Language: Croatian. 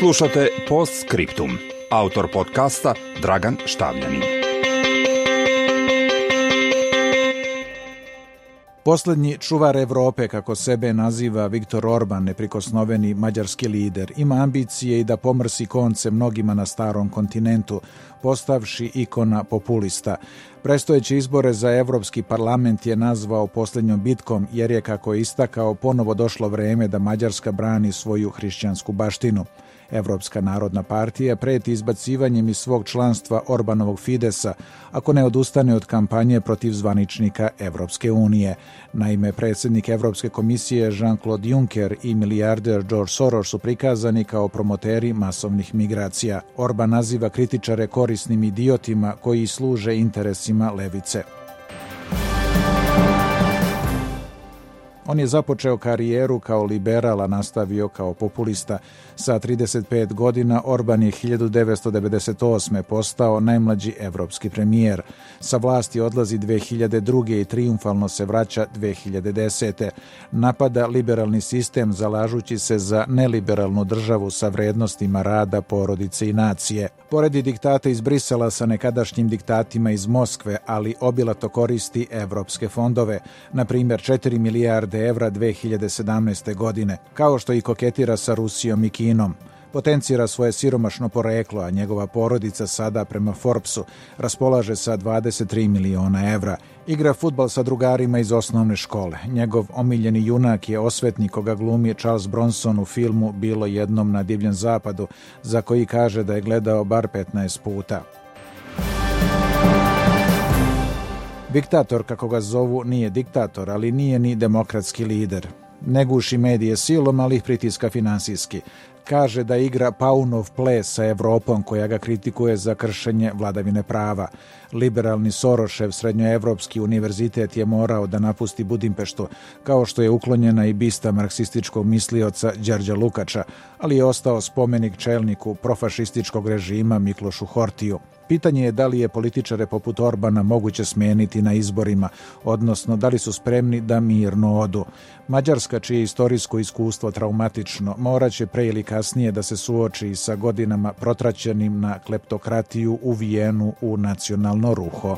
Slušate Post Scriptum. Autor podcasta Dragan Štavljanin. Posljednji čuvar Europe, kako sebe naziva Viktor Orban, neprikosnoveni mađarski lider, ima ambicije i da pomrsi konce mnogima na starom kontinentu, postavši ikona populista. Prestojeće izbore za Europski parlament je nazvao posljednjom bitkom jer je, kako je istakao, ponovo došlo vrijeme da Mađarska brani svoju hrišćansku baštinu. Evropska narodna partija preti izbacivanjem iz svog članstva Orbanovog Fidesa ako ne odustane od kampanje protiv zvaničnika Evropske unije. Naime, predsjednik Evropske komisije Jean-Claude Juncker i milijarder George Soros su prikazani kao promoteri masovnih migracija. Orban naziva kritičare korisnim idiotima koji služe predstavnicima levice. On je započeo karijeru kao liberal, a nastavio kao populista. Sa 35 godina Orban je 1998. postao najmlađi evropski premijer. Sa vlasti odlazi 2002. i triumfalno se vraća 2010. Napada liberalni sistem zalažući se za neliberalnu državu sa vrednostima rada, porodice i nacije. Poredi diktata iz Brisela sa nekadašnjim diktatima iz Moskve, ali obilato koristi evropske fondove, na primjer 4 milijarde evra 2017. godine, kao što i koketira sa Rusijom i Kinom. Potencira svoje siromašno poreklo, a njegova porodica sada prema Forbesu raspolaže sa 23 miliona evra. Igra futbal sa drugarima iz osnovne škole. Njegov omiljeni junak je osvetnik koga glumi Charles Bronson u filmu Bilo jednom na divljem zapadu, za koji kaže da je gledao bar 15 puta. Diktator, kako ga zovu, nije diktator, ali nije ni demokratski lider. Ne guši medije silom, ali ih pritiska finansijski. Kaže da igra Paunov ples sa Evropom koja ga kritikuje za kršenje vladavine prava. Liberalni Sorošev srednjoevropski univerzitet je morao da napusti Budimpeštu, kao što je uklonjena i bista marksističkog mislioca Đarđa Lukača, ali je ostao spomenik čelniku profašističkog režima Miklošu Hortiju. Pitanje je da li je političare poput Orbana moguće smeniti na izborima, odnosno da li su spremni da mirno odu. Mađarska, čije istorijsko iskustvo traumatično, moraće pre ili kasnije da se suoči sa godinama protraćenim na kleptokratiju uvijenu u nacionalno ruho.